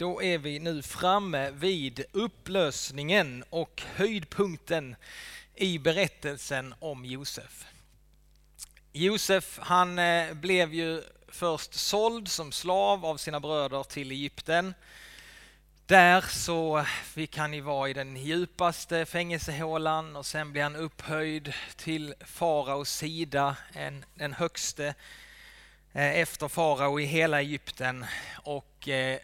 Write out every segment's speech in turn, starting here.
Då är vi nu framme vid upplösningen och höjdpunkten i berättelsen om Josef. Josef han eh, blev ju först såld som slav av sina bröder till Egypten. Där så fick han ju vara i den djupaste fängelsehålan och sen blev han upphöjd till faraos sida, en, den högste eh, efter farao i hela Egypten. Och eh,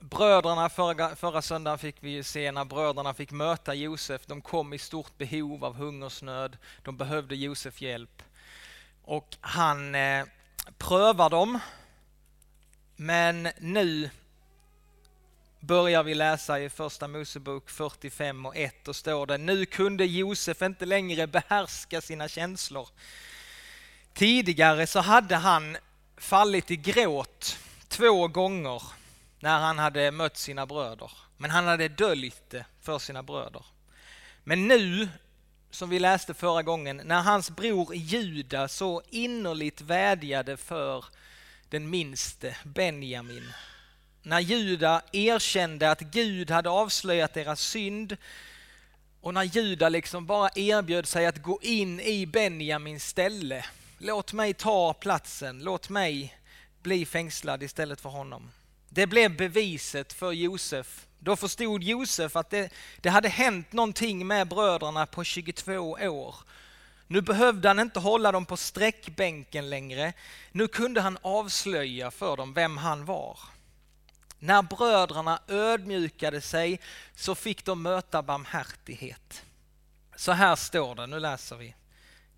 bröderna, förra, förra söndagen fick vi se när bröderna fick möta Josef. De kom i stort behov av hungersnöd. De behövde Josef hjälp. Och han eh, prövar dem. Men nu börjar vi läsa i första Mosebok 45 och 1 och står det Nu kunde Josef inte längre behärska sina känslor. Tidigare så hade han fallit i gråt två gånger när han hade mött sina bröder. Men han hade döljt det för sina bröder. Men nu, som vi läste förra gången, när hans bror Juda så innerligt vädjade för den minste Benjamin. När Juda erkände att Gud hade avslöjat deras synd och när Juda liksom bara erbjöd sig att gå in i Benjamins ställe. Låt mig ta platsen, låt mig bli fängslad istället för honom. Det blev beviset för Josef. Då förstod Josef att det, det hade hänt någonting med bröderna på 22 år. Nu behövde han inte hålla dem på sträckbänken längre. Nu kunde han avslöja för dem vem han var. När bröderna ödmjukade sig så fick de möta barmhärtighet. Så här står det, nu läser vi.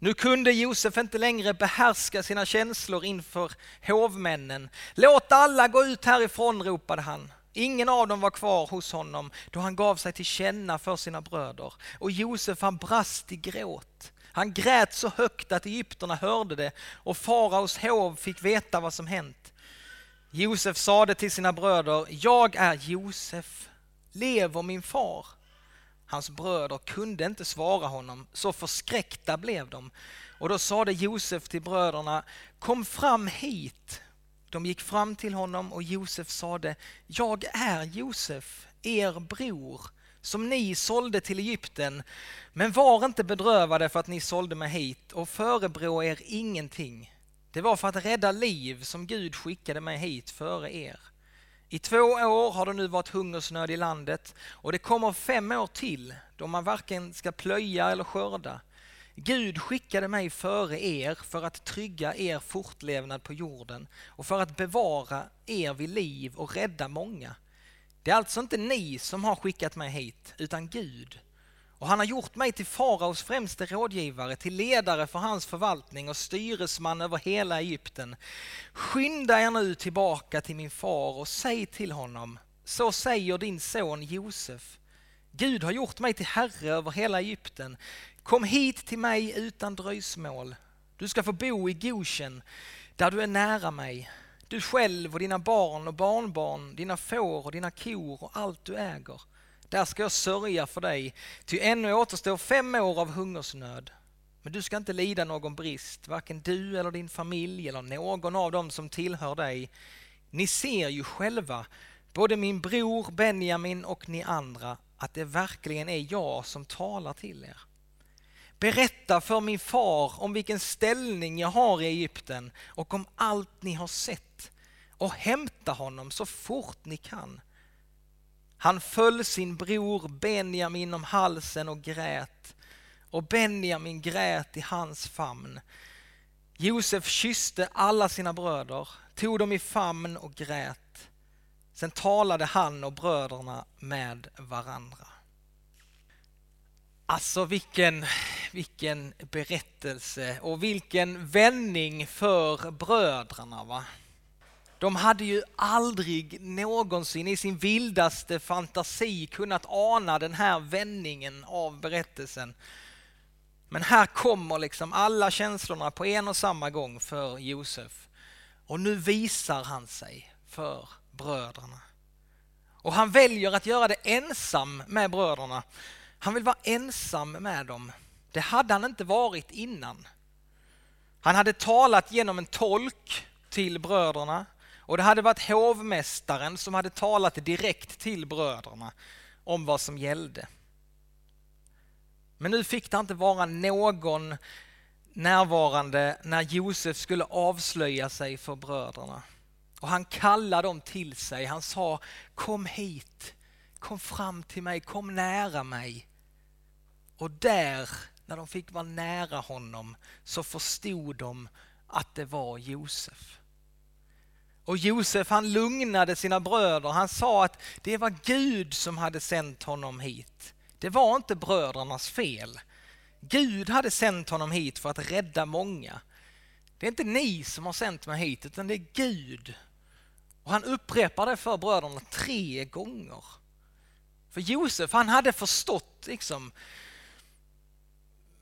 Nu kunde Josef inte längre behärska sina känslor inför hovmännen. Låt alla gå ut härifrån, ropade han. Ingen av dem var kvar hos honom då han gav sig till känna för sina bröder. Och Josef han brast i gråt. Han grät så högt att egyptierna hörde det och faraos hov fick veta vad som hänt. Josef sade till sina bröder, jag är Josef, lever min far? Hans bröder kunde inte svara honom, så förskräckta blev de. Och då sade Josef till bröderna, kom fram hit. De gick fram till honom och Josef sade, jag är Josef, er bror, som ni sålde till Egypten. Men var inte bedrövade för att ni sålde mig hit och förebrå er ingenting. Det var för att rädda liv som Gud skickade mig hit före er. I två år har det nu varit hungersnöd i landet och det kommer fem år till då man varken ska plöja eller skörda. Gud skickade mig före er för att trygga er fortlevnad på jorden och för att bevara er vid liv och rädda många. Det är alltså inte ni som har skickat mig hit, utan Gud. Och han har gjort mig till faraos främste rådgivare, till ledare för hans förvaltning och styresman över hela Egypten. Skynda er nu tillbaka till min far och säg till honom, så säger din son Josef. Gud har gjort mig till herre över hela Egypten. Kom hit till mig utan dröjsmål. Du ska få bo i Goshen, där du är nära mig. Du själv och dina barn och barnbarn, dina får och dina kor och allt du äger. Där ska jag sörja för dig, ty ännu återstår fem år av hungersnöd. Men du ska inte lida någon brist, varken du eller din familj eller någon av dem som tillhör dig. Ni ser ju själva, både min bror Benjamin och ni andra, att det verkligen är jag som talar till er. Berätta för min far om vilken ställning jag har i Egypten och om allt ni har sett och hämta honom så fort ni kan. Han föll sin bror Benjamin om halsen och grät och Benjamin grät i hans famn. Josef kysste alla sina bröder, tog dem i famn och grät. Sen talade han och bröderna med varandra. Alltså vilken, vilken berättelse och vilken vändning för bröderna. Va? De hade ju aldrig någonsin i sin vildaste fantasi kunnat ana den här vändningen av berättelsen. Men här kommer liksom alla känslorna på en och samma gång för Josef. Och nu visar han sig för bröderna. Och han väljer att göra det ensam med bröderna. Han vill vara ensam med dem. Det hade han inte varit innan. Han hade talat genom en tolk till bröderna och det hade varit hovmästaren som hade talat direkt till bröderna om vad som gällde. Men nu fick det inte vara någon närvarande när Josef skulle avslöja sig för bröderna. Och han kallade dem till sig. Han sa kom hit, kom fram till mig, kom nära mig. Och där, när de fick vara nära honom, så förstod de att det var Josef. Och Josef han lugnade sina bröder. Han sa att det var Gud som hade sänt honom hit. Det var inte brödernas fel. Gud hade sänt honom hit för att rädda många. Det är inte ni som har sänt mig hit, utan det är Gud. Och han upprepar det för bröderna tre gånger. För Josef, han hade förstått liksom,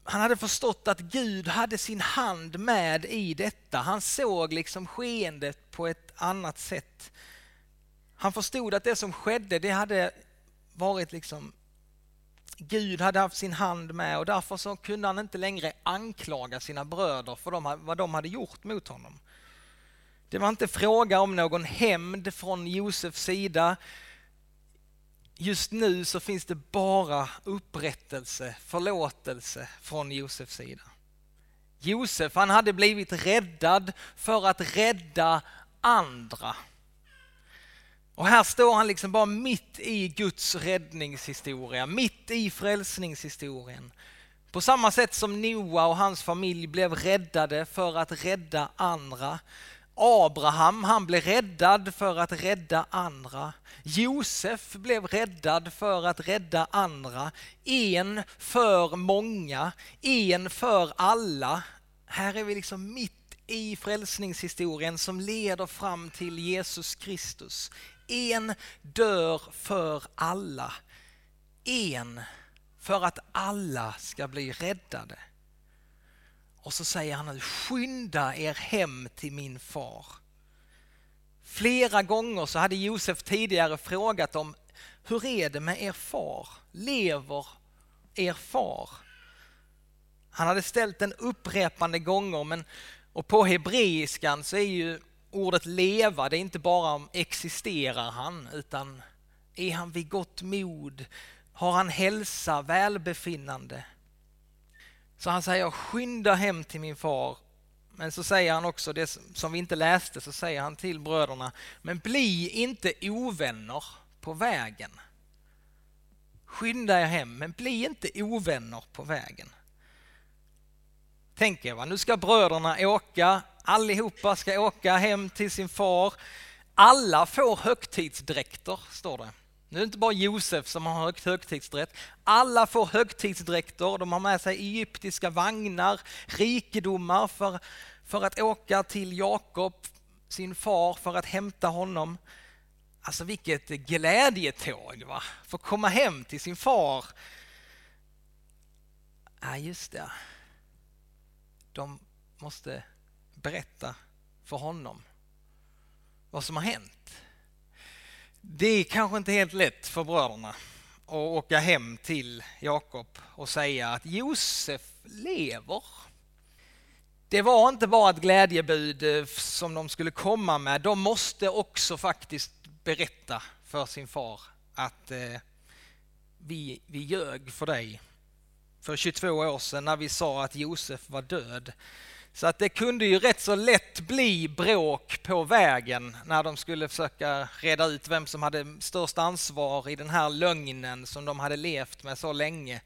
han hade förstått att Gud hade sin hand med i detta. Han såg liksom skeendet på ett annat sätt. Han förstod att det som skedde, det hade varit liksom Gud hade haft sin hand med och därför så kunde han inte längre anklaga sina bröder för de, vad de hade gjort mot honom. Det var inte fråga om någon hämnd från Josefs sida. Just nu så finns det bara upprättelse, förlåtelse från Josefs sida. Josef han hade blivit räddad för att rädda andra. Och här står han liksom bara mitt i Guds räddningshistoria, mitt i frälsningshistorien. På samma sätt som Noa och hans familj blev räddade för att rädda andra. Abraham, han blev räddad för att rädda andra. Josef blev räddad för att rädda andra. En för många, en för alla. Här är vi liksom mitt i frälsningshistorien som leder fram till Jesus Kristus. En dör för alla. En för att alla ska bli räddade. Och så säger han nu, skynda er hem till min far. Flera gånger så hade Josef tidigare frågat om hur är det med er far? Lever er far? Han hade ställt den upprepande gånger men, och på hebreiskan så är ju ordet leva, det är inte bara om existerar han, utan är han vid gott mod? Har han hälsa, välbefinnande? Så han säger skynda hem till min far. Men så säger han också det som vi inte läste, så säger han till bröderna, men bli inte ovänner på vägen. Skynda er hem, men bli inte ovänner på vägen. Tänk er, va? nu ska bröderna åka Allihopa ska åka hem till sin far. Alla får högtidsdräkter, står det. Nu är det inte bara Josef som har högtidsdräkt. Alla får högtidsdräkter. De har med sig egyptiska vagnar, rikedomar för, för att åka till Jakob, sin far, för att hämta honom. Alltså vilket glädjetåg, va? Få komma hem till sin far. Ja, just det. De måste berätta för honom vad som har hänt. Det är kanske inte helt lätt för bröderna att åka hem till Jakob och säga att Josef lever. Det var inte bara ett glädjebud eh, som de skulle komma med, de måste också faktiskt berätta för sin far att eh, vi, vi ljög för dig för 22 år sedan när vi sa att Josef var död. Så att det kunde ju rätt så lätt bli bråk på vägen när de skulle försöka reda ut vem som hade störst ansvar i den här lögnen som de hade levt med så länge.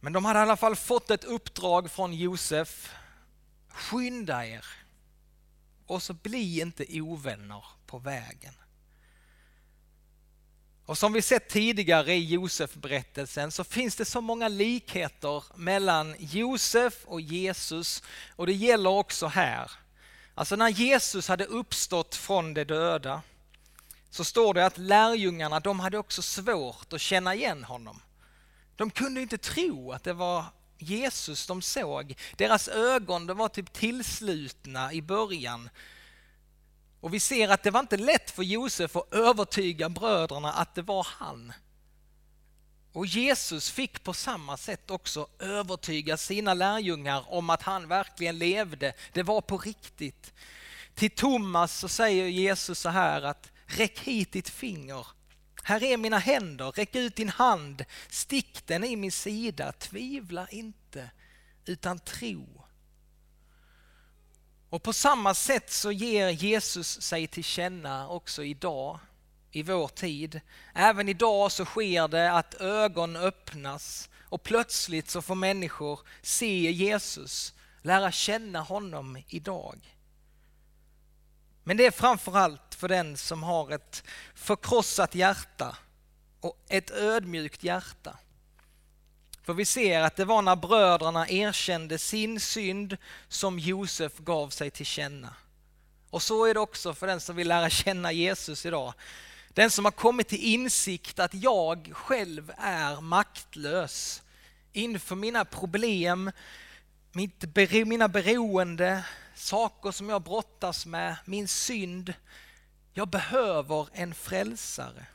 Men de hade i alla fall fått ett uppdrag från Josef. Skynda er och så bli inte ovänner på vägen. Och som vi sett tidigare i Josef-berättelsen så finns det så många likheter mellan Josef och Jesus och det gäller också här. Alltså när Jesus hade uppstått från de döda så står det att lärjungarna de hade också svårt att känna igen honom. De kunde inte tro att det var Jesus de såg. Deras ögon de var typ tillslutna i början och vi ser att det var inte lätt för Josef att övertyga bröderna att det var han. Och Jesus fick på samma sätt också övertyga sina lärjungar om att han verkligen levde. Det var på riktigt. Till Thomas så säger Jesus så här att räck hit ditt finger. Här är mina händer, räck ut din hand, stick den i min sida, tvivla inte utan tro. Och på samma sätt så ger Jesus sig till känna också idag, i vår tid. Även idag så sker det att ögon öppnas och plötsligt så får människor se Jesus, lära känna honom idag. Men det är framförallt för den som har ett förkrossat hjärta och ett ödmjukt hjärta. För vi ser att det var när bröderna erkände sin synd som Josef gav sig till känna. Och så är det också för den som vill lära känna Jesus idag. Den som har kommit till insikt att jag själv är maktlös inför mina problem, mitt, mina beroende, saker som jag brottas med, min synd. Jag behöver en frälsare.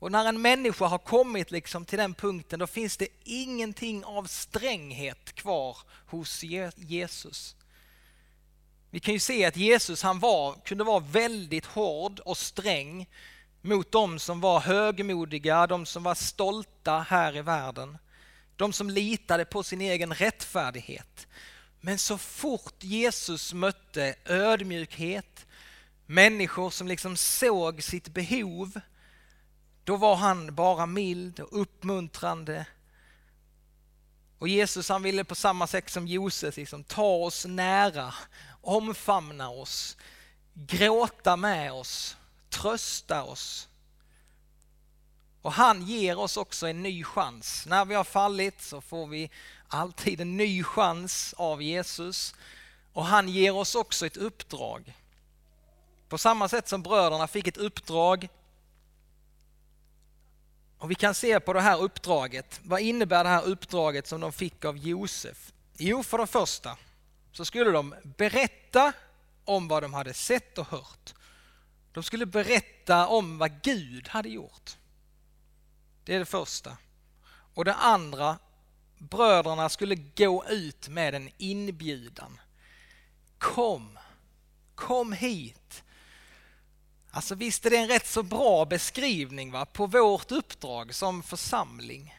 Och när en människa har kommit liksom till den punkten då finns det ingenting av stränghet kvar hos Jesus. Vi kan ju se att Jesus han var, kunde vara väldigt hård och sträng mot de som var högmodiga, de som var stolta här i världen. De som litade på sin egen rättfärdighet. Men så fort Jesus mötte ödmjukhet, människor som liksom såg sitt behov, då var han bara mild och uppmuntrande. Och Jesus han ville på samma sätt som Josef liksom, ta oss nära, omfamna oss, gråta med oss, trösta oss. Och han ger oss också en ny chans. När vi har fallit så får vi alltid en ny chans av Jesus. Och han ger oss också ett uppdrag. På samma sätt som bröderna fick ett uppdrag. Och vi kan se på det här uppdraget. Vad innebär det här uppdraget som de fick av Josef? Jo, för det första så skulle de berätta om vad de hade sett och hört. De skulle berätta om vad Gud hade gjort. Det är det första. Och det andra, bröderna skulle gå ut med en inbjudan. Kom, kom hit. Alltså visst är det en rätt så bra beskrivning va, på vårt uppdrag som församling.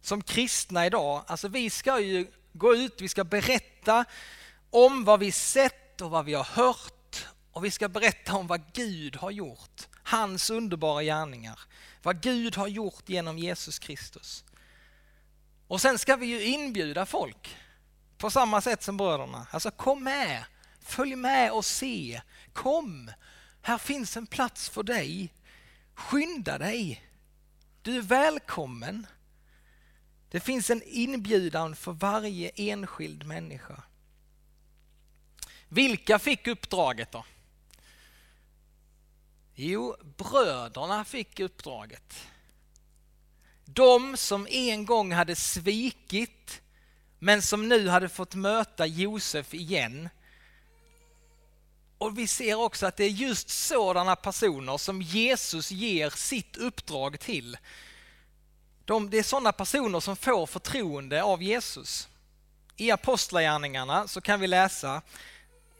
Som kristna idag. Alltså vi ska ju gå ut, vi ska berätta om vad vi sett och vad vi har hört och vi ska berätta om vad Gud har gjort. Hans underbara gärningar. Vad Gud har gjort genom Jesus Kristus. Och sen ska vi ju inbjuda folk på samma sätt som bröderna. Alltså kom med, följ med och se. Kom, här finns en plats för dig. Skynda dig. Du är välkommen. Det finns en inbjudan för varje enskild människa. Vilka fick uppdraget då? Jo, bröderna fick uppdraget. De som en gång hade svikit men som nu hade fått möta Josef igen. Och vi ser också att det är just sådana personer som Jesus ger sitt uppdrag till. De, det är sådana personer som får förtroende av Jesus. I Apostlagärningarna så kan vi läsa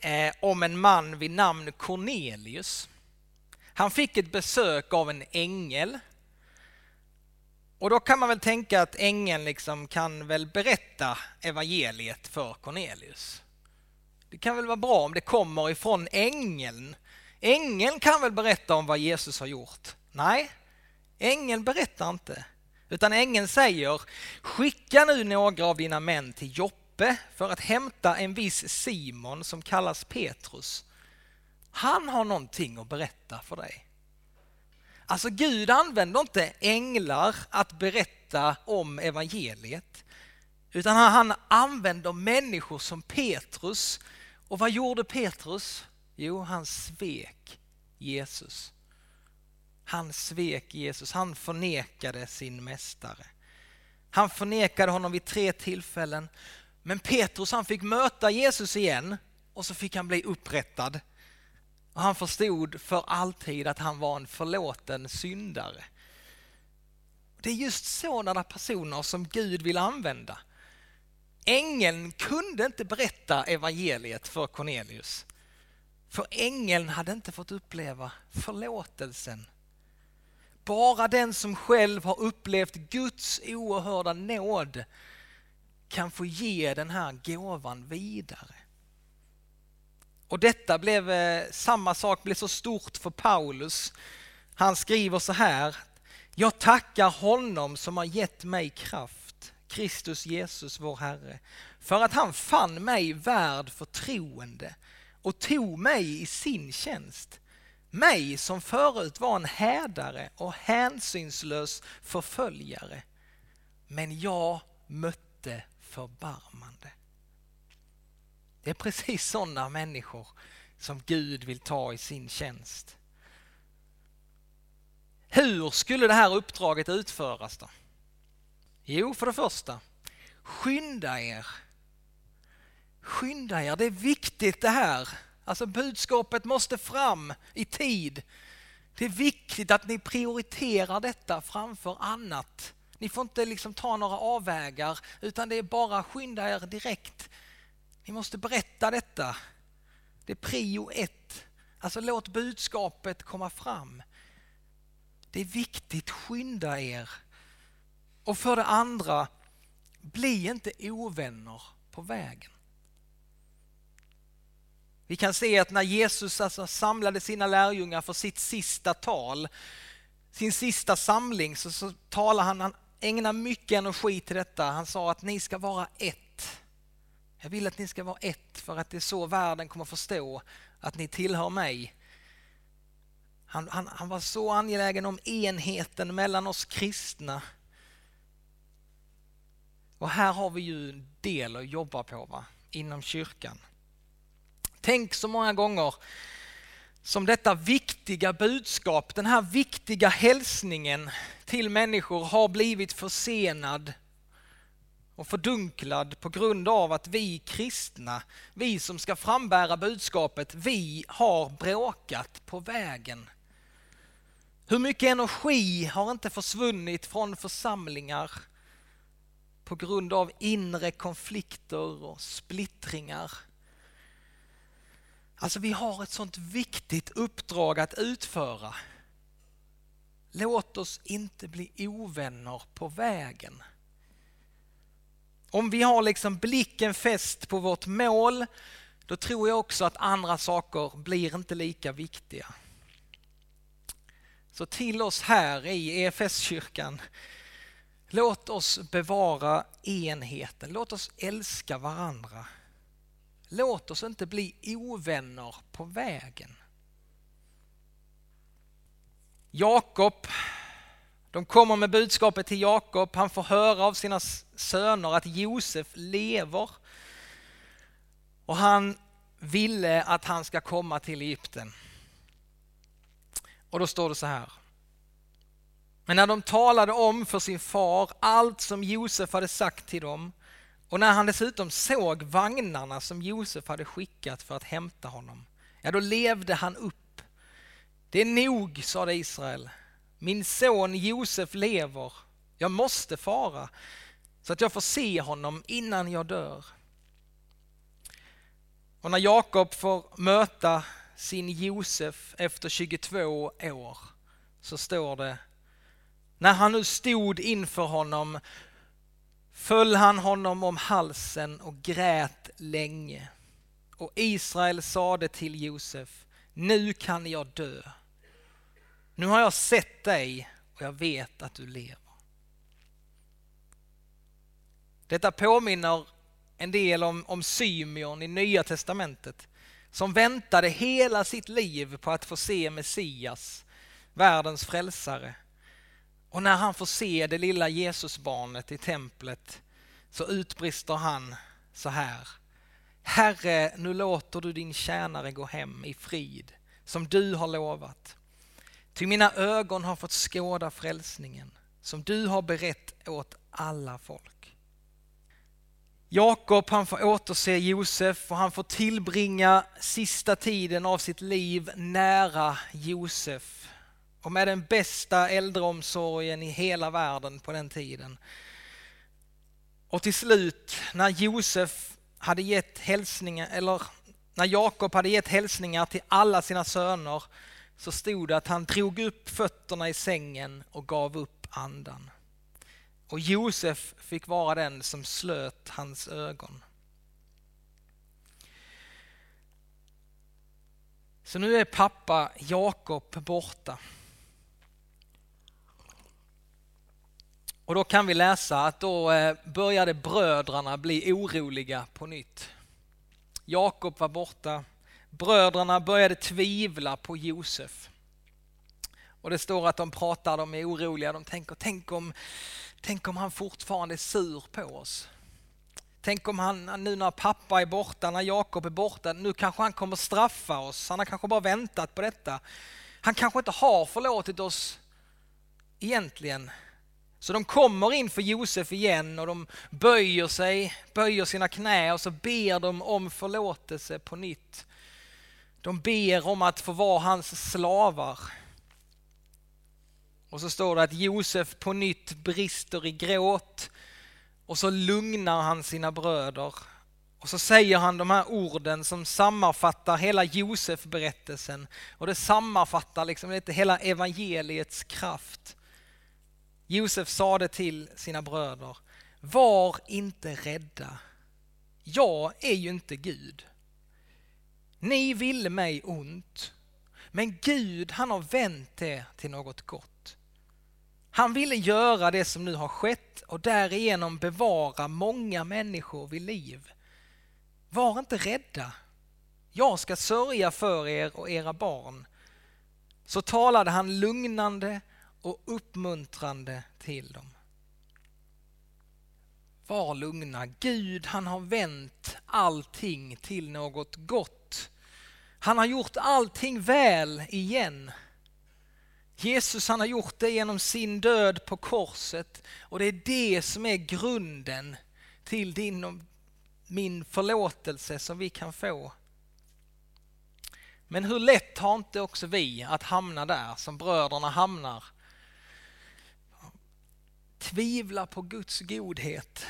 eh, om en man vid namn Cornelius. Han fick ett besök av en ängel. Och då kan man väl tänka att ängeln liksom kan väl berätta evangeliet för Cornelius. Det kan väl vara bra om det kommer ifrån ängeln. Ängeln kan väl berätta om vad Jesus har gjort? Nej, ängeln berättar inte. Utan ängeln säger, skicka nu några av dina män till Joppe för att hämta en viss Simon som kallas Petrus. Han har någonting att berätta för dig. Alltså Gud använder inte änglar att berätta om evangeliet. Utan han använder människor som Petrus. Och vad gjorde Petrus? Jo, han svek Jesus. Han svek Jesus, han förnekade sin mästare. Han förnekade honom vid tre tillfällen. Men Petrus han fick möta Jesus igen och så fick han bli upprättad och han förstod för alltid att han var en förlåten syndare. Det är just sådana personer som Gud vill använda. Ängeln kunde inte berätta evangeliet för Cornelius. För ängeln hade inte fått uppleva förlåtelsen. Bara den som själv har upplevt Guds oerhörda nåd kan få ge den här gåvan vidare. Och detta blev, eh, samma sak blev så stort för Paulus. Han skriver så här, jag tackar honom som har gett mig kraft, Kristus Jesus vår Herre, för att han fann mig värd förtroende och tog mig i sin tjänst. Mig som förut var en hädare och hänsynslös förföljare. Men jag mötte förbarmande. Det är precis sådana människor som Gud vill ta i sin tjänst. Hur skulle det här uppdraget utföras då? Jo, för det första, skynda er. Skynda er, det är viktigt det här. Alltså budskapet måste fram i tid. Det är viktigt att ni prioriterar detta framför annat. Ni får inte liksom ta några avvägar utan det är bara skynda er direkt. Ni måste berätta detta. Det är prio ett. Alltså låt budskapet komma fram. Det är viktigt, skynda er. Och för det andra, bli inte ovänner på vägen. Vi kan se att när Jesus alltså samlade sina lärjungar för sitt sista tal, sin sista samling, så, så talar han, han ägnar mycket energi till detta. Han sa att ni ska vara ett. Jag vill att ni ska vara ett för att det är så världen kommer förstå att ni tillhör mig. Han, han, han var så angelägen om enheten mellan oss kristna. Och här har vi ju en del att jobba på va? inom kyrkan. Tänk så många gånger som detta viktiga budskap, den här viktiga hälsningen till människor har blivit försenad och fördunklad på grund av att vi kristna, vi som ska frambära budskapet, vi har bråkat på vägen. Hur mycket energi har inte försvunnit från församlingar på grund av inre konflikter och splittringar? Alltså vi har ett sånt viktigt uppdrag att utföra. Låt oss inte bli ovänner på vägen. Om vi har liksom blicken fäst på vårt mål, då tror jag också att andra saker blir inte lika viktiga. Så till oss här i EFS-kyrkan, låt oss bevara enheten, låt oss älska varandra. Låt oss inte bli ovänner på vägen. Jakob, de kommer med budskapet till Jakob. Han får höra av sina söner att Josef lever. Och han ville att han ska komma till Egypten. Och då står det så här. Men när de talade om för sin far allt som Josef hade sagt till dem och när han dessutom såg vagnarna som Josef hade skickat för att hämta honom, ja då levde han upp. Det är nog, sade Israel. Min son Josef lever. Jag måste fara så att jag får se honom innan jag dör. Och när Jakob får möta sin Josef efter 22 år så står det, när han nu stod inför honom föll han honom om halsen och grät länge. Och Israel sade till Josef, nu kan jag dö. Nu har jag sett dig och jag vet att du lever. Detta påminner en del om, om Symeon i Nya Testamentet som väntade hela sitt liv på att få se Messias, världens frälsare. Och när han får se det lilla Jesusbarnet i templet så utbrister han så här. Herre, nu låter du din tjänare gå hem i frid som du har lovat. Ty mina ögon har fått skåda frälsningen som du har berett åt alla folk. Jakob han får återse Josef och han får tillbringa sista tiden av sitt liv nära Josef och med den bästa äldreomsorgen i hela världen på den tiden. Och till slut när Josef hade gett hälsningar, eller när Jakob hade gett hälsningar till alla sina söner så stod det att han drog upp fötterna i sängen och gav upp andan. Och Josef fick vara den som slöt hans ögon. Så nu är pappa Jakob borta. Och då kan vi läsa att då eh, började bröderna bli oroliga på nytt. Jakob var borta. Bröderna började tvivla på Josef. Och det står att de pratar, de är oroliga, de tänker, tänk om, tänk om han fortfarande är sur på oss. Tänk om han, nu när pappa är borta, när Jakob är borta, nu kanske han kommer straffa oss. Han har kanske bara väntat på detta. Han kanske inte har förlåtit oss egentligen. Så de kommer in för Josef igen och de böjer sig, böjer sina knä och så ber de om förlåtelse på nytt. De ber om att få vara hans slavar. Och så står det att Josef på nytt brister i gråt och så lugnar han sina bröder. Och så säger han de här orden som sammanfattar hela Josef-berättelsen och det sammanfattar liksom lite hela evangeliets kraft. Josef sade till sina bröder, var inte rädda. Jag är ju inte Gud. Ni ville mig ont, men Gud han har vänt det till något gott. Han ville göra det som nu har skett och därigenom bevara många människor vid liv. Var inte rädda. Jag ska sörja för er och era barn. Så talade han lugnande och uppmuntrande till dem. Var lugna, Gud han har vänt allting till något gott. Han har gjort allting väl igen. Jesus han har gjort det genom sin död på korset och det är det som är grunden till din och min förlåtelse som vi kan få. Men hur lätt har inte också vi att hamna där som bröderna hamnar? Tvivla på Guds godhet.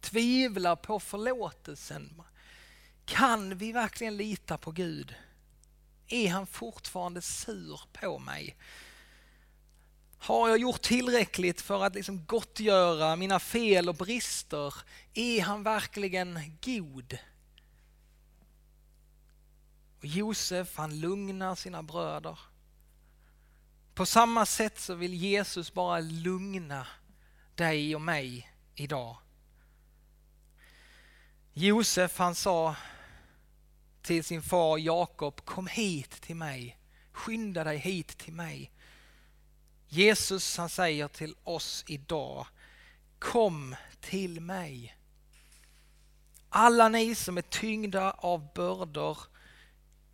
Tvivla på förlåtelsen. Kan vi verkligen lita på Gud? Är han fortfarande sur på mig? Har jag gjort tillräckligt för att liksom gottgöra mina fel och brister? Är han verkligen god? Och Josef han lugnar sina bröder. På samma sätt så vill Jesus bara lugna dig och mig idag. Josef han sa till sin far Jakob, kom hit till mig, skynda dig hit till mig. Jesus han säger till oss idag, kom till mig. Alla ni som är tyngda av bördor,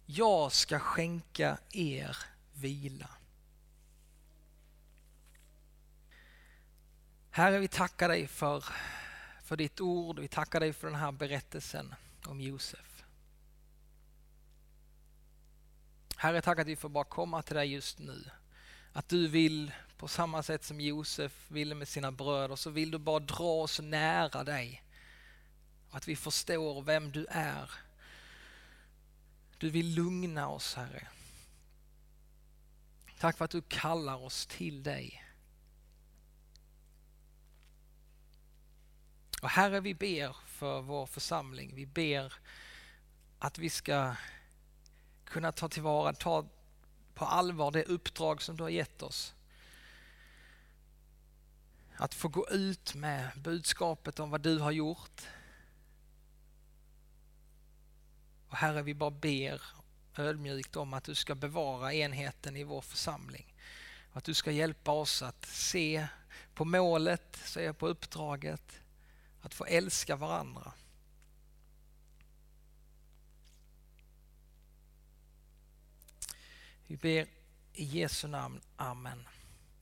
jag ska skänka er vila. Herre, vi tackar dig för, för ditt ord, vi tackar dig för den här berättelsen om Josef. Herre, tack att vi får bara komma till dig just nu. Att du vill, på samma sätt som Josef ville med sina bröder, så vill du bara dra oss nära dig. Att vi förstår vem du är. Du vill lugna oss, Herre. Tack för att du kallar oss till dig. Och Herre, vi ber för vår församling. Vi ber att vi ska kunna ta tillvara, ta på allvar det uppdrag som du har gett oss. Att få gå ut med budskapet om vad du har gjort. Och Herre, vi bara ber ödmjukt om att du ska bevara enheten i vår församling. Att du ska hjälpa oss att se på målet, se på uppdraget, att få älska varandra. Vi ber i Jesu namn. Amen.